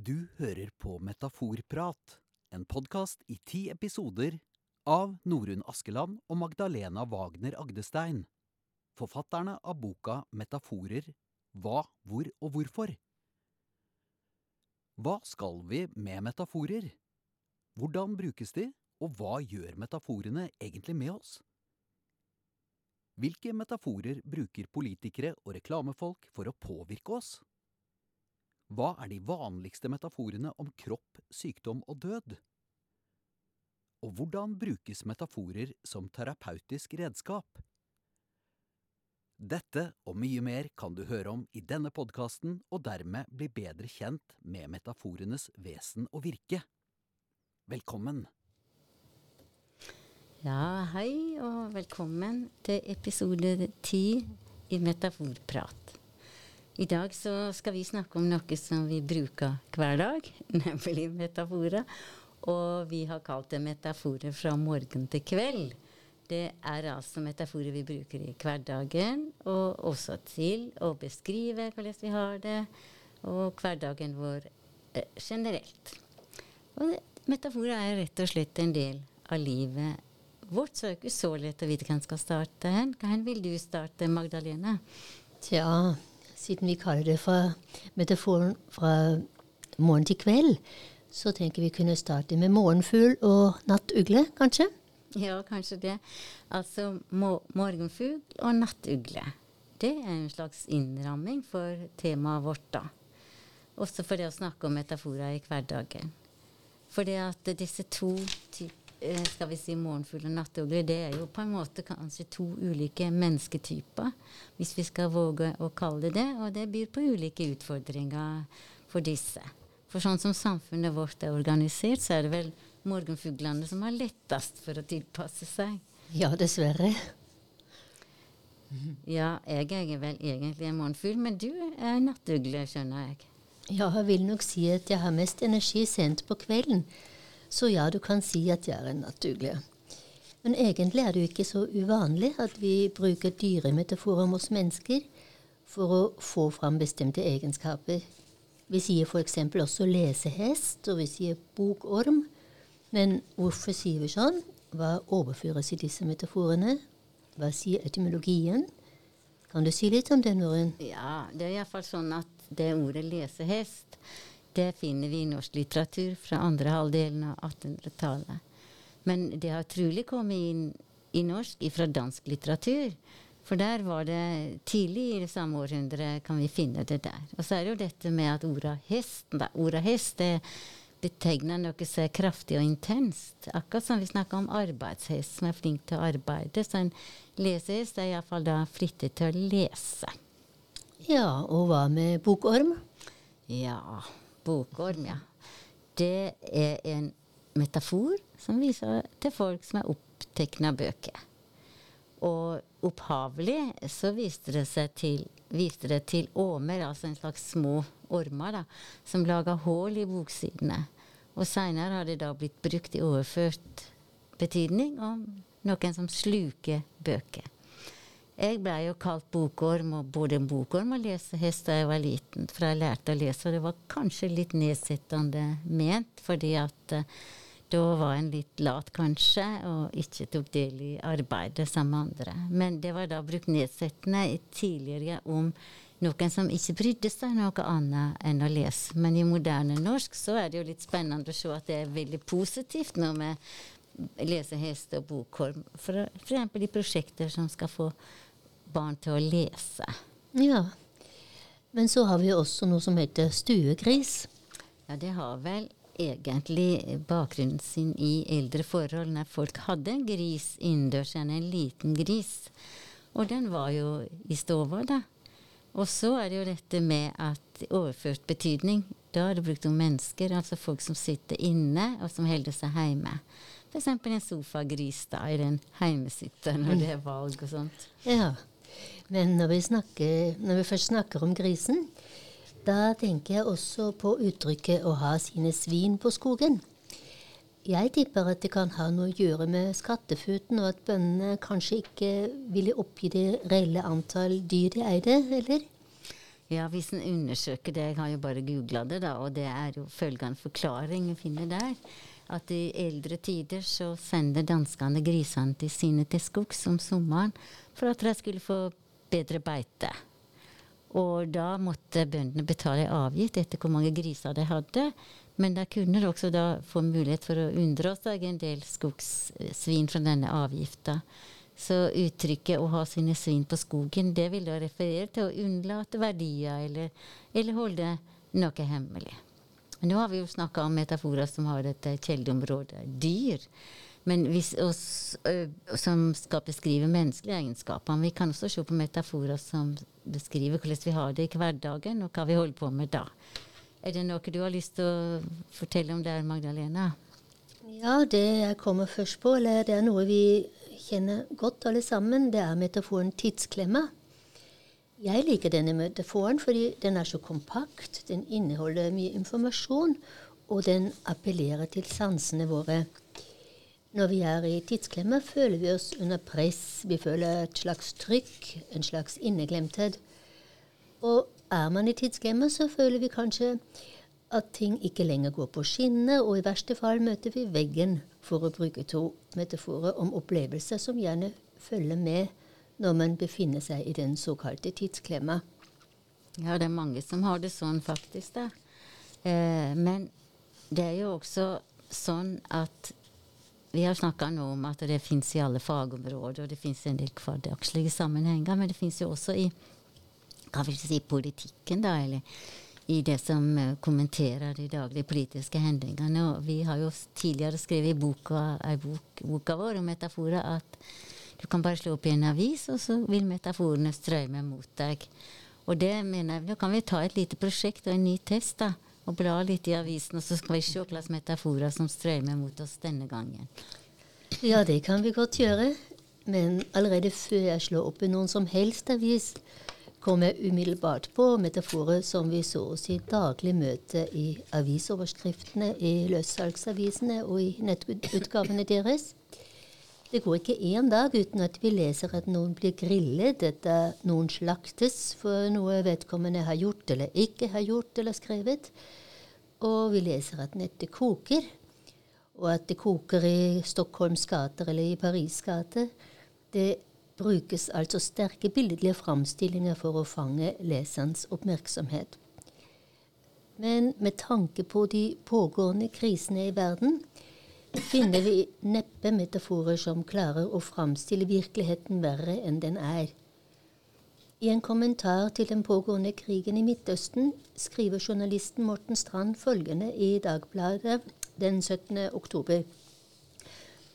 Du hører på Metaforprat, en podkast i ti episoder av Norunn Askeland og Magdalena Wagner Agdestein, forfatterne av boka Metaforer hva, hvor og hvorfor. Hva skal vi med metaforer? Hvordan brukes de, og hva gjør metaforene egentlig med oss? Hvilke metaforer bruker politikere og reklamefolk for å påvirke oss? Hva er de vanligste metaforene om kropp, sykdom og død? Og hvordan brukes metaforer som terapeutisk redskap? Dette og mye mer kan du høre om i denne podkasten, og dermed bli bedre kjent med metaforenes vesen og virke. Velkommen! Ja, hei og velkommen til episode ti i Metaforprat. I dag så skal vi snakke om noe som vi bruker hver dag, nemlig metaforer. Og vi har kalt det metaforer fra morgen til kveld. Det er altså metaforer vi bruker i hverdagen, og også til å beskrive hvordan vi har det, og hverdagen vår eh, generelt. Og metaforer er rett og slett en del av livet vårt, så er det ikke så lett å vite hvem skal starte. Hvor vil du starte, Magdalena? Tja, siden vi kaller det fra metaforen fra morgen til kveld, så tenker vi kunne starte med morgenfugl og nattugle, kanskje? Ja, kanskje det. Altså morgenfugl og nattugle. Det er en slags innramming for temaet vårt, da. Også for det å snakke om metaforer i hverdagen. For det at disse to typer skal vi si morgenfugl og nattugle, det er jo på en måte kanskje to ulike mennesketyper, hvis vi skal våge å kalle det det. Og det byr på ulike utfordringer for disse. For sånn som samfunnet vårt er organisert, så er det vel morgenfuglene som har lettest for å tilpasse seg. Ja, dessverre. Ja, jeg er vel egentlig en morgenfugl, men du er nattugle, skjønner jeg. Ja, jeg vil nok si at jeg har mest energi sent på kvelden. Så ja, du kan si at jeg er en nattugle. Men egentlig er det jo ikke så uvanlig at vi bruker dyremetaforer om oss mennesker for å få fram bestemte egenskaper. Vi sier f.eks. også lesehest, og vi sier bokorm. Men hvorfor sier vi sånn? Hva overføres i disse metaforene? Hva sier etymologien? Kan du si litt om det, Norun? Ja, det er iallfall sånn at det ordet lesehest det finner vi i norsk litteratur fra andre halvdelen av 1800-tallet. Men det har trolig kommet inn i norsk fra dansk litteratur. For der var det tidlig i det samme århundret kan vi finne det der. Og så er det jo dette med at orda hest, da, orda hest det betegner noe så kraftig og intenst. Akkurat som vi snakker om arbeidshest, som er flink til å arbeide. Så en lesehest er iallfall da flittig til å lese. Ja, og hva med bokorm? Ja, bokorm, ja. Det er en metafor som viser til folk som er opptatt av bøker. Og opphavlig så viste det seg til, viste det til åmer, altså en slags små ormer, da, som laga hull i boksidene. Og seinere har det da blitt brukt i overført betydning om noen som sluker bøker. Jeg blei jo kalt bokorm, og både bokorm og lesehest da jeg var liten. For jeg lærte å lese, og det var kanskje litt nedsettende ment, fordi at uh, da var en litt lat, kanskje, og ikke tok del i arbeidet sammen med andre. Men det var da brukt nedsettende tidligere om noen som ikke brydde seg noe annet enn å lese. Men i moderne norsk så er det jo litt spennende å se at det er veldig positivt nå med lesehest og bokorm. F.eks. i prosjekter som skal få barn til å lese. Ja. Men så har vi også noe som heter stuegris. Ja, det har vel egentlig bakgrunnen sin i eldre forhold, når folk hadde en gris innendørs, en liten gris. Og den var jo i stova, da. Og så er det jo dette med at overført betydning, da er det brukt om mennesker, altså folk som sitter inne, og som holder seg hjemme. F.eks. en sofagris da, i den heimesitter når det er valg og sånt. Ja. Men når vi, snakker, når vi først snakker om grisen, da tenker jeg også på uttrykket 'å ha sine svin på skogen'. Jeg tipper at det kan ha noe å gjøre med skattefuten, og at bøndene kanskje ikke ville oppgi det reelle antall dyr de eide, eller? Ja, hvis en undersøker det, jeg har jo bare googla det, da, og det er jo følgende forklaring en finner der. At i eldre tider så sender danskene grisene til sine til skogs om sommeren for at de skulle få bedre beite. Og da måtte bøndene betale avgift etter hvor mange griser de hadde. Men de kunne også da få mulighet for å unndra seg en del skogssvin fra denne avgifta. Så uttrykket 'å ha sine svin på skogen' det vil da referere til å unnlate verdier eller, eller holde noe hemmelig. Nå har vi jo snakka om metaforer som har dette kjeldeområdet. dyr. Men hvis oss, ø, som skal beskrive menneskelige egenskaper. Men vi kan også se på metaforer som beskriver hvordan vi har det i hverdagen, og hva vi holder på med da. Er det noe du har lyst til å fortelle om der, Magdalena? Ja, det jeg kommer først på, eller det er noe vi kjenner godt alle sammen, det er metaforen tidsklemma. Jeg liker denne metaforen fordi den er så kompakt, den inneholder mye informasjon, og den appellerer til sansene våre. Når vi er i tidsklemma, føler vi oss under press. Vi føler et slags trykk, en slags inneglemthet. Og er man i tidsklemma, så føler vi kanskje at ting ikke lenger går på skinner, og i verste fall møter vi veggen, for å bruke to metaforer om opplevelser som gjerne følger med når man befinner seg i den såkalte tidsklemma. Ja, det er mange som har det sånn, faktisk. da. Eh, men det er jo også sånn at vi har snakka nå om at det fins i alle fagområder, og det fins en del hverdagslige sammenhenger, men det fins jo også i kan vi si, politikken, da, eller i det som uh, kommenterer de daglige politiske hendelsene. Vi har jo tidligere skrevet i boka, bok, boka vår om metaforer at du kan bare slå opp i en avis, og så vil metaforene strømme mot deg. Og det mener jeg, Da kan vi ta et lite prosjekt og en ny test. da, og bla litt i avisen, og så skal vi se hvilke metaforer som strømmer mot oss denne gangen. Ja, det kan vi godt gjøre. Men allerede før jeg slår opp i noen som helst avis, kom jeg umiddelbart på metaforer som vi så å si daglig møter i avisoverskriftene, i løssalgsavisene og i nettutgavene deres. Det går ikke én dag uten at vi leser at noen blir grillet, at noen slaktes for noe vedkommende har gjort eller ikke har gjort eller skrevet. Og vi leser at nettet koker, og at det koker i Stockholms gater eller i Paris gater. Det brukes altså sterke billedlige framstillinger for å fange leserens oppmerksomhet. Men med tanke på de pågående krisene i verden finner vi neppe metaforer som klarer å framstille virkeligheten verre enn den er. I en kommentar til den pågående krigen i Midtøsten skriver journalisten Morten Strand følgende i Dagbladet den 17. oktober.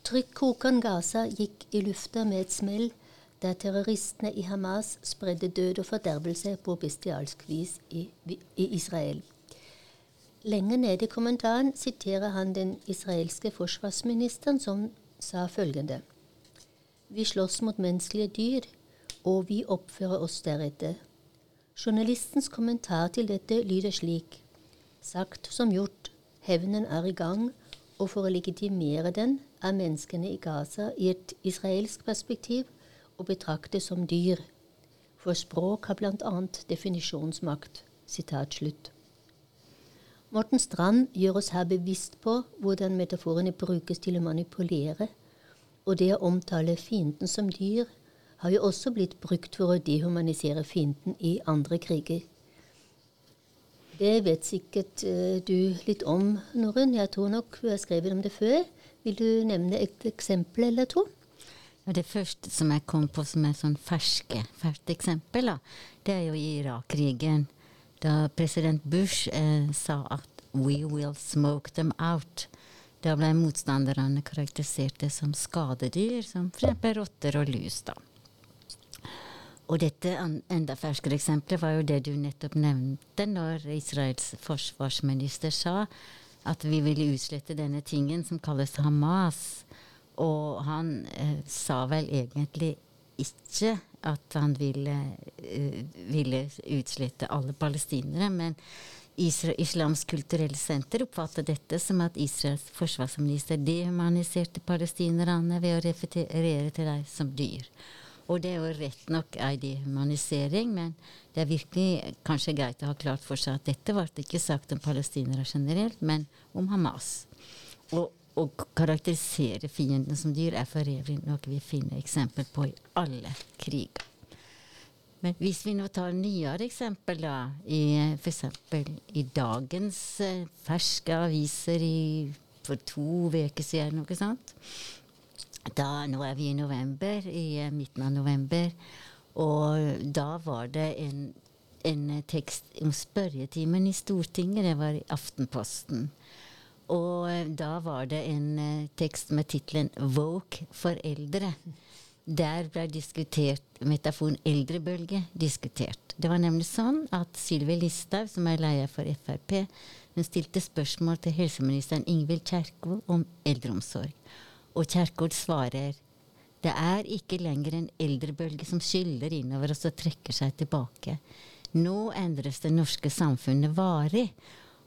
Trykkokeren Gaza gikk i lufta med et smell der terroristene i Hamas spredde død og fordervelse på bestialsk vis i, i Israel. Lenger nede i kommentaren siterer han den israelske forsvarsministeren som sa følgende Vi slåss mot menneskelige dyr, og vi oppfører oss deretter. Journalistens kommentar til dette lyder slik Sagt som gjort, hevnen er i gang, og for å legitimere den er menneskene i Gaza i et israelsk perspektiv å betrakte som dyr. For språk har bl.a. definisjonsmakt. Sitat slutt. Morten Strand gjør oss her bevisst på hvordan metaforene brukes til å manipulere, og det å omtale fienden som dyr har jo også blitt brukt for å dehumanisere fienden i andre kriger. Det vet sikkert uh, du litt om, Norun. Jeg tror nok du har skrevet om det før. Vil du nevne et eksempel eller to? Det første som jeg kom på som er sånn ferske, ferskt eksempel, da, det er jo i Irak-krigen da president Bush eh, sa at 'we will smoke them out'. Da ble motstanderne karakterisert som skadedyr, som f.eks. rotter og lus. da. Og dette enda ferskere eksempelet var jo det du nettopp nevnte, når Israels forsvarsminister sa at vi ville utslette denne tingen som kalles Hamas. Og han eh, sa vel egentlig ikke at han ville, uh, ville utslette alle palestinere. Men Israel, Islams kulturelle senter oppfattet dette som at Israels forsvarsminister dehumaniserte palestinerne ved å referere til dem som dyr. Og det er jo rett nok ei dehumanisering, men det er virkelig kanskje greit å ha klart for seg at dette ble ikke sagt om palestinere generelt, men om Hamas. Og å karakterisere fienden som dyr er for øvrig noe vi finner eksempel på i alle kriger. Men hvis vi nå tar nyere eksempel, da, i f.eks. i dagens eh, ferske aviser i, for to uker siden, noe sånt da, Nå er vi i november, i eh, midten av november, og da var det en, en tekst om spørretimen i Stortinget. Det var i Aftenposten. Og eh, da var det en uh, tekst med tittelen 'Woke for eldre'. Der ble diskutert metaforen eldrebølge diskutert. Det var nemlig sånn at Sylvi Listhaug, som er leder for Frp, hun stilte spørsmål til helseministeren Ingvild Kjerkol om eldreomsorg. Og Kjerkol svarer det er ikke lenger en eldrebølge som skyller innover oss og trekker seg tilbake. Nå endres det norske samfunnet varig.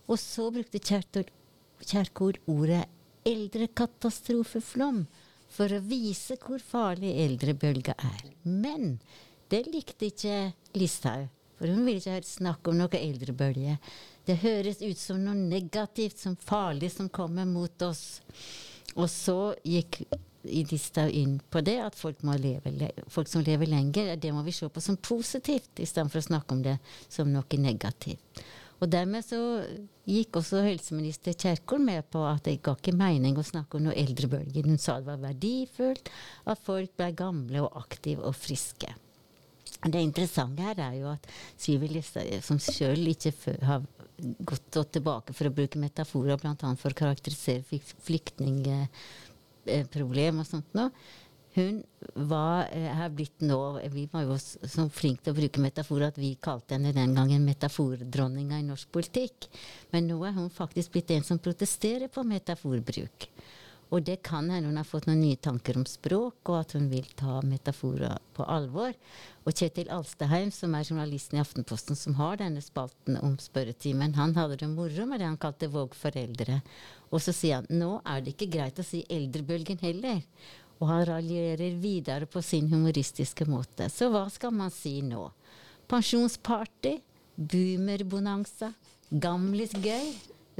Og så brukte Kjerkol Kjerkol ordet eldrekatastrofeflom for å vise hvor farlig eldrebølga er. Men det likte ikke Listhaug, for hun ville ikke snakke om noe eldrebølge. Det høres ut som noe negativt, som farlig, som kommer mot oss. Og så gikk Listhaug inn på det at folk, leve, folk, som lever lenger, det må vi se på som positivt, istedenfor å snakke om det som noe negativt. Og dermed så gikk også helseminister Kjerkol med på at det ga ikke mening å snakke om noe eldrebølge. Hun sa det var verdifullt at folk ble gamle og aktive og friske. Det interessante her er jo at Syvi Listhaug, som sjøl ikke har gått tilbake for å bruke metaforer, bl.a. for å karakterisere flyktningproblem og sånt noe, hun var, er eh, blitt nå Vi var jo så flinke til å bruke metaforer at vi kalte henne den gangen metafordronninga i norsk politikk. Men nå er hun faktisk blitt en som protesterer på metaforbruk. Og det kan hende hun har fått noen nye tanker om språk, og at hun vil ta metaforer på alvor. Og Kjetil Alstaheim, som er journalisten i Aftenposten som har denne spalten om spørretimen, han hadde det moro med det han kalte Våg foreldre. Og så sier han nå er det ikke greit å si eldrebølgen heller. Og han raljerer videre på sin humoristiske måte. Så hva skal man si nå? Pensjonsparty? Boomerbonanza? Gamlisgøy?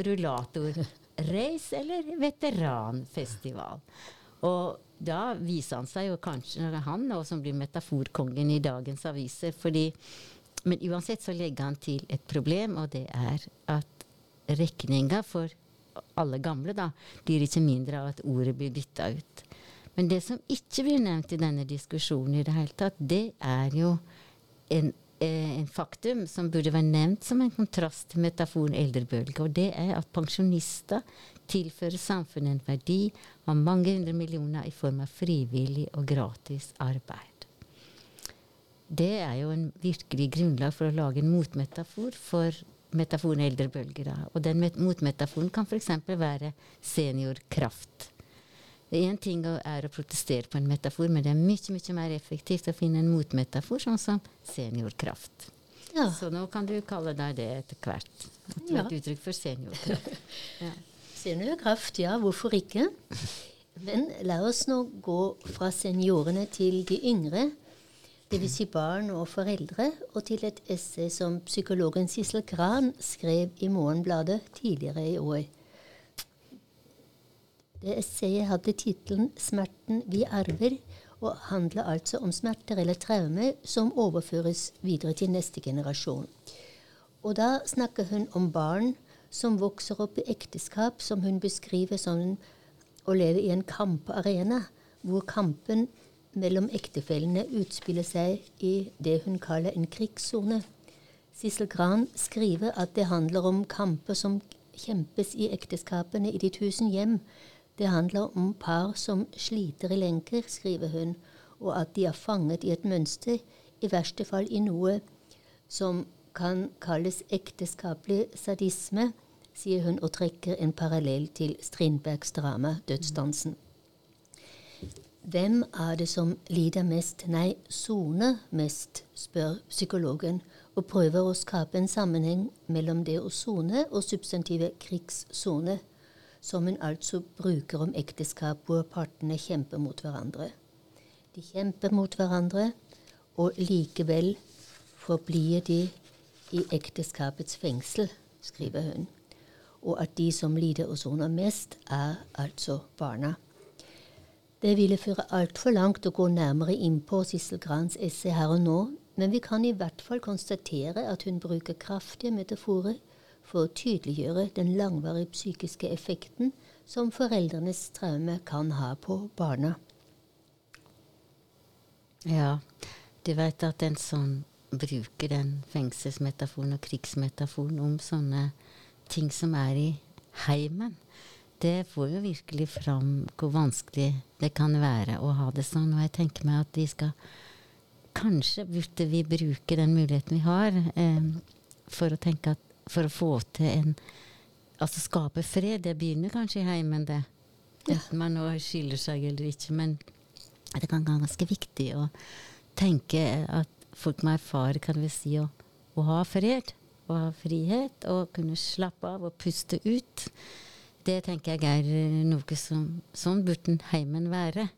Rullatorreis eller veteranfestival? Og da viser han seg jo kanskje han nå som blir metaforkongen i dagens aviser. fordi men uansett så legger han til et problem, og det er at regninga for alle gamle da, blir ikke mindre av at ordet blir bytta ut. Men det som ikke blir nevnt i denne diskusjonen i det hele tatt, det er jo en, eh, en faktum som burde være nevnt som en kontrast til metaforen eldrebølge. Og det er at pensjonister tilfører samfunnet en verdi av mange hundre millioner i form av frivillig og gratis arbeid. Det er jo en virkelig grunnlag for å lage en motmetafor for metaforen eldrebølger. Og den motmetaforen kan f.eks. være seniorkraft. Én ting er å protestere på en metafor, men det er mye mye mer effektivt å finne en motmetafor, sånn som seniorkraft. Ja. Så nå kan du kalle deg det etter hvert. At du ja. et uttrykk for seniorkraft. Ja. Seniorkraft, ja, hvorfor ikke? Men la oss nå gå fra seniorene til de yngre, dvs. Si barn og foreldre, og til et essay som psykologen Sissel Gran skrev i Morgenbladet tidligere i år. Det essayet hadde tittelen 'Smerten vi arver', og handler altså om smerter eller traumer som overføres videre til neste generasjon. Og da snakker hun om barn som vokser opp i ekteskap som hun beskriver som å leve i en kamparena, hvor kampen mellom ektefellene utspiller seg i det hun kaller en krigssone. Sissel Gran skriver at det handler om kamper som kjempes i ekteskapene i de tusen hjem, det handler om par som sliter i lenker, skriver hun, og at de er fanget i et mønster, i verste fall i noe som kan kalles ekteskapelig sadisme, sier hun og trekker en parallell til Strindbergs drama 'Dødsdansen'. Hvem er det som lider mest, nei, soner mest, spør psykologen, og prøver å skape en sammenheng mellom det å sone og substantivet krigssone som hun altså bruker om ekteskap hvor partene kjemper mot hverandre. De kjemper mot hverandre, og likevel forblir de i ekteskapets fengsel, skriver hun. Og at de som lider og soner mest, er altså barna. Det ville føre altfor langt å gå nærmere inn på Sissel Grans essay her og nå, men vi kan i hvert fall konstatere at hun bruker kraftige metaforer for å tydeliggjøre den langvarige psykiske effekten som foreldrenes traume kan ha på barna. Ja, du vet at en sånn bruker den fengselsmetaforen og krigsmetaforen om sånne ting som er i heimen. Det får jo virkelig fram hvor vanskelig det kan være å ha det sånn. Og jeg tenker meg at vi skal Kanskje burde vi bruke den muligheten vi har, eh, for å tenke at For å få til en Altså skape fred. Det begynner kanskje i heimen, det. Enten man nå skiller seg eller ikke. Men det kan være ganske viktig å tenke at folk må erfare kan vi si å, å ha fred. Å ha frihet og kunne slappe av og puste ut. Det tenker jeg er noe som Sånn burde heimen være.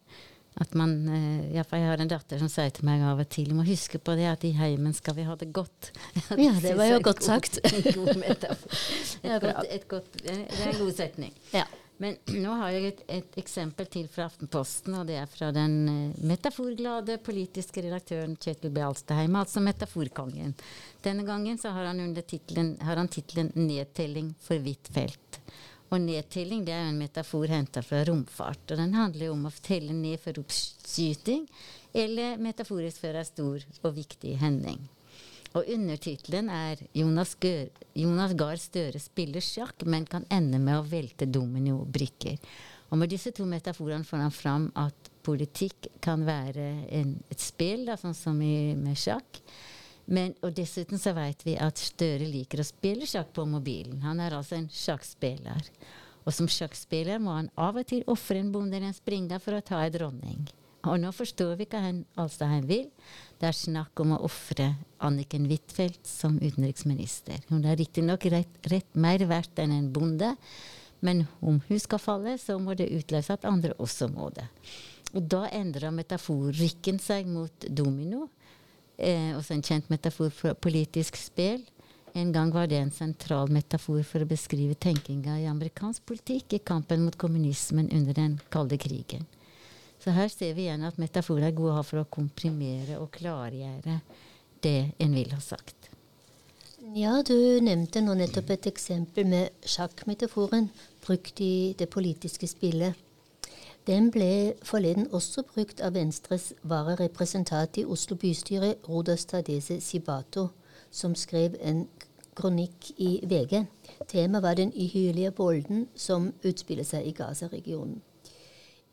At man, eh, ja, for Jeg har en datter som sier til meg av og til Du må huske på det at i heimen skal vi ha det godt. Ja, det var jo godt sagt. God metafor. Et godt, et godt, det er en god setning. Ja. Men nå har jeg et, et eksempel til fra Aftenposten, og det er fra den uh, metaforglade politiske redaktøren Kjetil B. Alstaheim, altså metaforkongen. Denne gangen så har han under har han tittelen 'Nedtelling for hvitt felt'. Og nedtelling det er jo en metafor henta fra romfart. Og den handler jo om å telle ned for oppskyting, eller metaforisk for en stor og viktig hending. Og undertittelen er Jonas, Jonas Gahr Støre spiller sjakk, men kan ende med å velte dominobrikker. Og med disse to metaforene får han fram at politikk kan være en, et spill, da, sånn som i, med sjakk. Men, og dessuten så vet vi at Støre liker å spille sjakk på mobilen. Han er altså en sjakkspiller. Og som sjakkspiller må han av og til ofre en bonde eller en springer for å ta en dronning. Og nå forstår vi hva han, Alstadheim vil. Det er snakk om å ofre Anniken Huitfeldt som utenriksminister. Hun er riktignok rett, rett mer verdt enn en bonde, men om hun skal falle, så må det utløse at andre også må det. Og da endrer metaforikken seg mot domino eh, også en kjent metafor for politisk spill. En gang var det en sentral metafor for å beskrive tenkinga i amerikansk politikk i kampen mot kommunismen under den kalde krigen. Så her ser vi igjen at metaforer er gode å ha for å komprimere og klargjøre det en vil ha sagt. Ja, du nevnte nå nettopp et eksempel med sjakkmetaforen brukt i det politiske spillet. Den ble forleden også brukt av Venstres vararepresentant i Oslo bystyre, Rodas Tadese Sibato, som skrev en kronikk i VG. Temaet var den uhyrlige volden som utspiller seg i Gaza-regionen.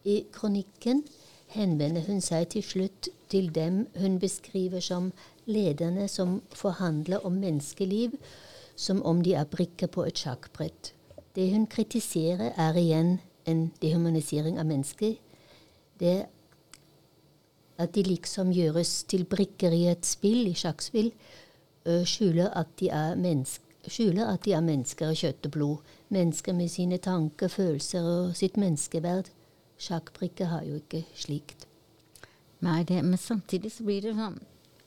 I kronikken henvender hun seg til slutt til dem hun beskriver som lederne som forhandler om menneskeliv som om de er brikker på et sjakkbrett. Det hun kritiserer, er igjen en dehumanisering av mennesker. Det at de liksom gjøres til brikker i et spill, i sjakkspill, skjuler at, de er skjuler at de er mennesker av kjøtt og blod. Mennesker med sine tanker, følelser og sitt menneskeverd. Sjakkbrikker har jo ikke slikt. Nei, det, men samtidig så blir det sånn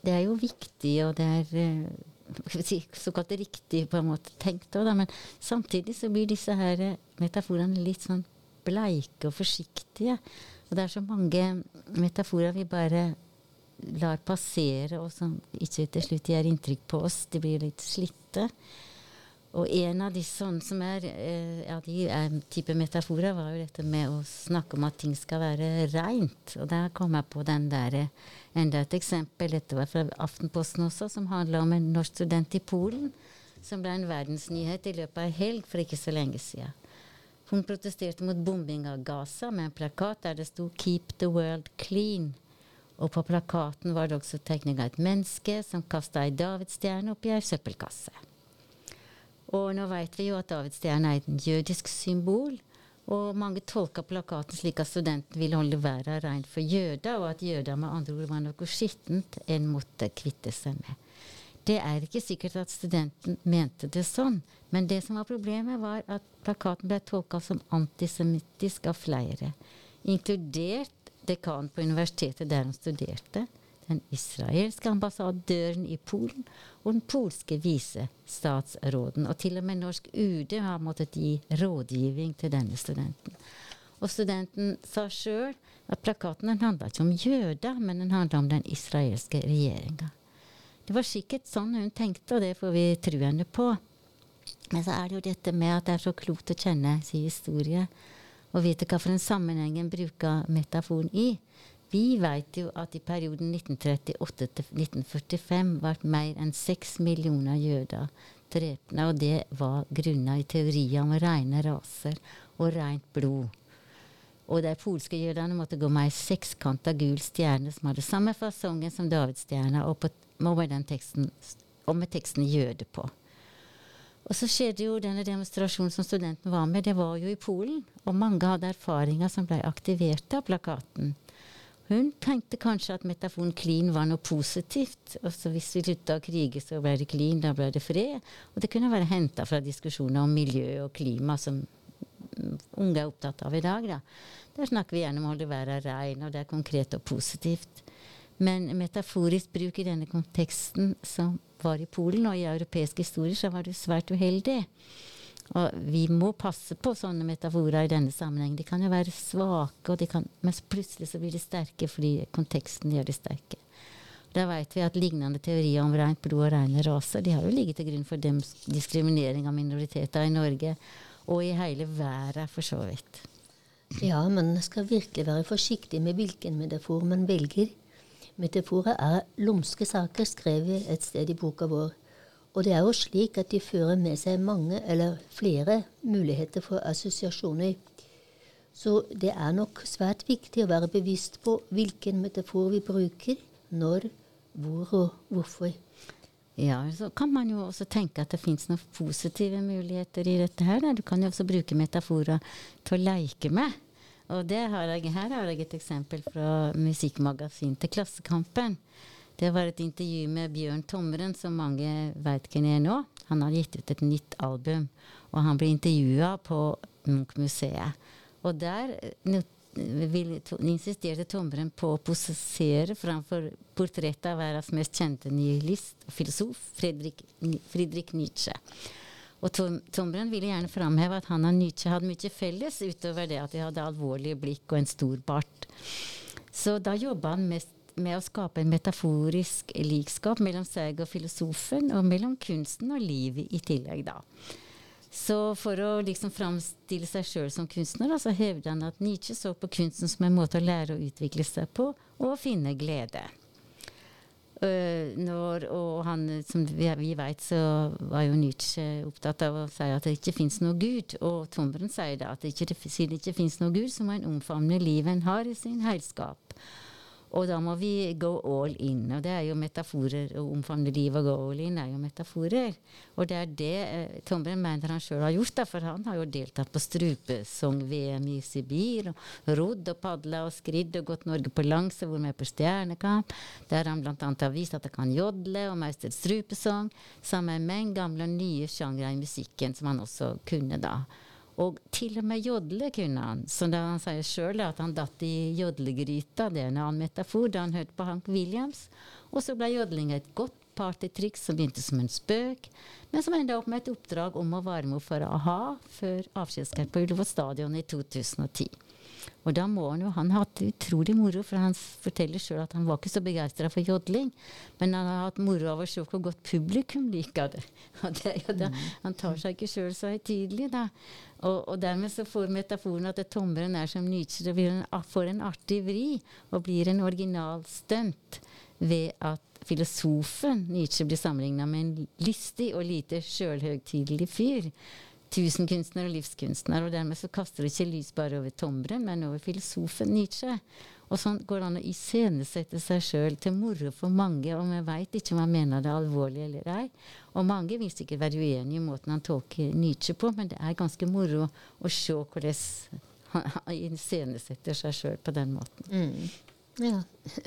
Det er jo viktig, og det er si, såkalt riktig på en måte tenkt òg, men samtidig så blir disse her metaforene litt sånn bleike og forsiktige. Og det er så mange metaforer vi bare lar passere, og som ikke til slutt gjør inntrykk på oss. De blir litt slitte. Og en av de sånne som er, eh, ja, de er type metaforer, var jo dette med å snakke om at ting skal være reint. Og der kom jeg på den der enda et eksempel. Dette var fra Aftenposten også, som handla om en norsk student i Polen som ble en verdensnyhet i løpet av en helg for ikke så lenge siden. Hun protesterte mot bombing av Gaza med en plakat der det sto 'Keep the world clean'. Og på plakaten var det også tegning av et menneske som kasta ei davidsstjerne oppi ei søppelkasse. Og nå vet vi jo at davidsstjerna er et jødisk symbol. Og mange tolka plakaten slik at studenten ville holde verden rein for jøder, og at jøder med andre ord var noe skittent en måtte kvitte seg med. Det er ikke sikkert at studenten mente det sånn, men det som var problemet, var at plakaten ble tolka som antisemittisk av flere, inkludert dekanen på universitetet der han studerte, den israelske ambassadøren i Polen og den polske visestatsråden. Og til og med norsk UD har måttet gi rådgivning til denne studenten. Og studenten sa sjøl at plakaten handla ikke om jøder, men den handla om den israelske regjeringa. Det var sikkert sånn hun tenkte, og det får vi tro henne på. Men så er det jo dette med at det er så klokt å kjenne sin historie og vite en sammenheng en bruker metaforen i. Vi vet jo at i perioden 1938 til 1945 ble mer enn seks millioner jøder drepne, og det var grunna i teorier om rene raser og rent blod. Og de polske jødene måtte gå med ei sekskanta gul stjerne som hadde samme fasongen som davidsstjerna, og, og, og med teksten 'jøde' på. Og så skjedde jo denne demonstrasjonen som studenten var med, det var jo i Polen. Og mange hadde erfaringer som ble aktivert av plakaten. Hun tenkte kanskje at metaforen klin var noe positivt. Og så hvis vi slutta å krige, så ble det klin, da ble det fred. Og det kunne være henta fra diskusjoner om miljø og klima som unge er opptatt av i dag. Da. Der snakker vi gjerne om å holde verden rein, og det er konkret og positivt. Men metaforisk bruk i denne konteksten som var i Polen og i europeisk historie, så var det svært uheldig. Og vi må passe på sånne metaforer i denne sammenheng. De kan jo være svake, kan, men plutselig så blir de sterke fordi konteksten gjør de sterke. Da vet vi at lignende teorier om rent blod og rene raser de har jo ligget til grunn for diskriminering av minoriteter i Norge og i hele verden, for så vidt. Ja, man skal virkelig være forsiktig med hvilken metafor man velger. Metaforer er lumske saker, skrev vi et sted i boka vår. Og det er jo slik at de fører med seg mange eller flere muligheter for assosiasjoner. Så det er nok svært viktig å være bevisst på hvilken metafor vi bruker, når, hvor og hvorfor. Ja, så kan man jo også tenke at det fins noen positive muligheter i dette her. Du kan jo også bruke metaforer til å leke med. Og har jeg, her har jeg et eksempel fra musikkmagasin til Klassekampen. Det var et intervju med Bjørn Tomren, som mange veit hvem er nå. Han har gitt ut et nytt album, og han ble intervjua på Munch-museet. Og der insisterte Tomren på å posisere framfor portrettet av verdens mest kjente nihilist og filosof, Fredrik, Friedrich Nietzsche. Og Tom, Tomren ville gjerne framheve at han og Nietzsche hadde mye felles, utover det at de hadde alvorlige blikk og en stor bart. Så da jobba han mest med å skape en metaforisk likskap mellom seg og filosofen, og mellom kunsten og livet i tillegg, da. Så for å liksom framstille seg sjøl som kunstner, da, så hevder han at Nietzsche så på kunsten som en måte å lære å utvikle seg på, og å finne glede. Uh, når, og han, som vi, vi vet, så var jo Nietzsche opptatt av å si at det ikke fins noe Gud. Og Tombren sier da at det ikke, siden det ikke fins noe Gud, så må en omfavne livet en har i sin heilskap. Og da må vi go all in. Og det er jo metaforer. Å omfavne livet og go all in er jo metaforer. Og det er det eh, Tombren mener han sjøl har gjort, da, for han har jo deltatt på strupesong-VM i Sibir. Og rodd og padla og skridd og gått Norge på langs og vært med på Stjernekamp. Der han bl.a. har vist at han kan jodle og meistre strupesong, sammen med en gamle og nye sjangre i musikken, som han også kunne da. Og til og med jodle kunne han. Så da han sier sjøl at han datt i jodlegryta, det er en annen metafor, da han hørte på Hank Williams. Og så ble jodling et godt partytriks som begynte som en spøk, men som enda opp med et oppdrag om å varme opp for a-ha før avskjedskamp på Ullevål stadion i 2010. Og da må han jo Han har hatt utrolig moro, for han forteller sjøl at han var ikke så begeistra for jodling, men han har hatt moro av å se hvor godt publikum liker det. det, det mm. Han tar seg ikke sjøl så høytidelig, da. Og, og, dermed så får metaforen at tommeren er som Nietzsche, det en, får en artig vri og blir en original stunt ved at filosofen Nietzsche blir sammenligna med en lystig og lite sjølhøytidelig fyr tusenkunstner og livskunstner. Og dermed så kaster det ikke lys bare over Tombre, men over filosofen Nietzsche. Og sånn går det an å iscenesette seg sjøl til moro for mange, og vi veit ikke om han mener det er alvorlig eller ei. Og mange vil sikkert være uenig i måten han tolker Nietzsche på, men det er ganske moro å se hvordan han iscenesetter seg sjøl på den måten. Mm. Ja.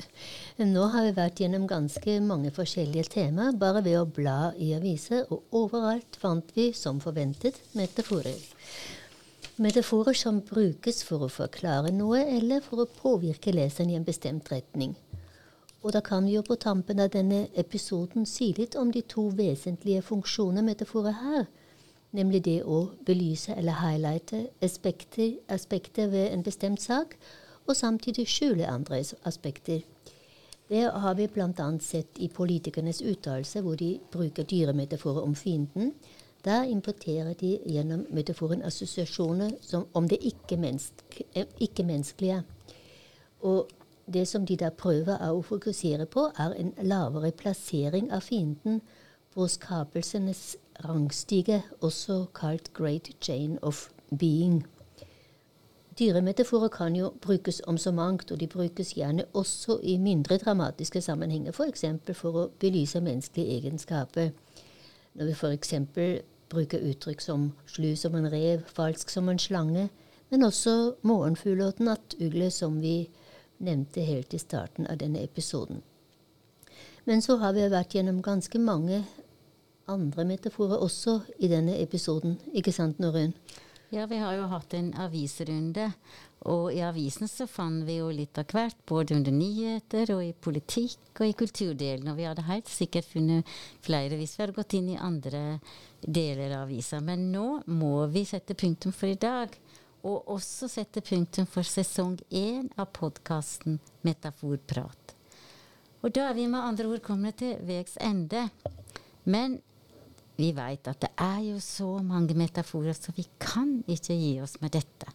Nå har vi vært gjennom ganske mange forskjellige temaer bare ved å bla i aviser, og overalt fant vi, som forventet, metaforer. Metaforer som brukes for å forklare noe eller for å påvirke leseren i en bestemt retning. Og da kan vi jo på tampen av denne episoden si litt om de to vesentlige funksjoner metaforer har, nemlig det å belyse eller highlighte aspekter, aspekter ved en bestemt sak, og samtidig skjule andre aspekter. Det har vi bl.a. sett i politikernes uttalelser, hvor de bruker dyremetaforer om fienden. Da importerer de gjennom metaforen assosiasjoner om det ikke-menneskelige. Og det som de da prøver å fokusere på, er en lavere plassering av fienden på skapelsenes rangstige, også kalt Great Chain of Being. Dyremetaforer kan jo brukes om så mangt, og de brukes gjerne også i mindre dramatiske sammenhenger, f.eks. For, for å belyse menneskelige egenskaper. Når vi f.eks. bruker uttrykk som slu som en rev, falsk som en slange, men også morgenfugl og nattugle, som vi nevnte helt i starten av denne episoden. Men så har vi vært gjennom ganske mange andre metaforer også i denne episoden, ikke sant, Norunn? Ja, vi har jo hatt en avisrunde, og i avisen så fant vi jo litt av hvert, både under nyheter og i politikk og i kulturdelen, og vi hadde helt sikkert funnet flere hvis vi hadde gått inn i andre deler av avisa. Men nå må vi sette punktum for i dag, og også sette punktum for sesong én av podkasten Metaforprat. Og da er vi med andre ord kommet til veis ende. Men vi veit at det er jo så mange metaforer, så vi kan ikke gi oss med dette.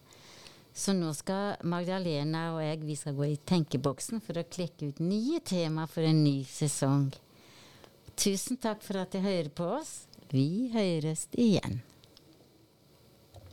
Så nå skal Magdalena og jeg vi skal gå i tenkeboksen for å klekke ut nye tema for en ny sesong. Tusen takk for at dere hører på oss. Vi høres igjen.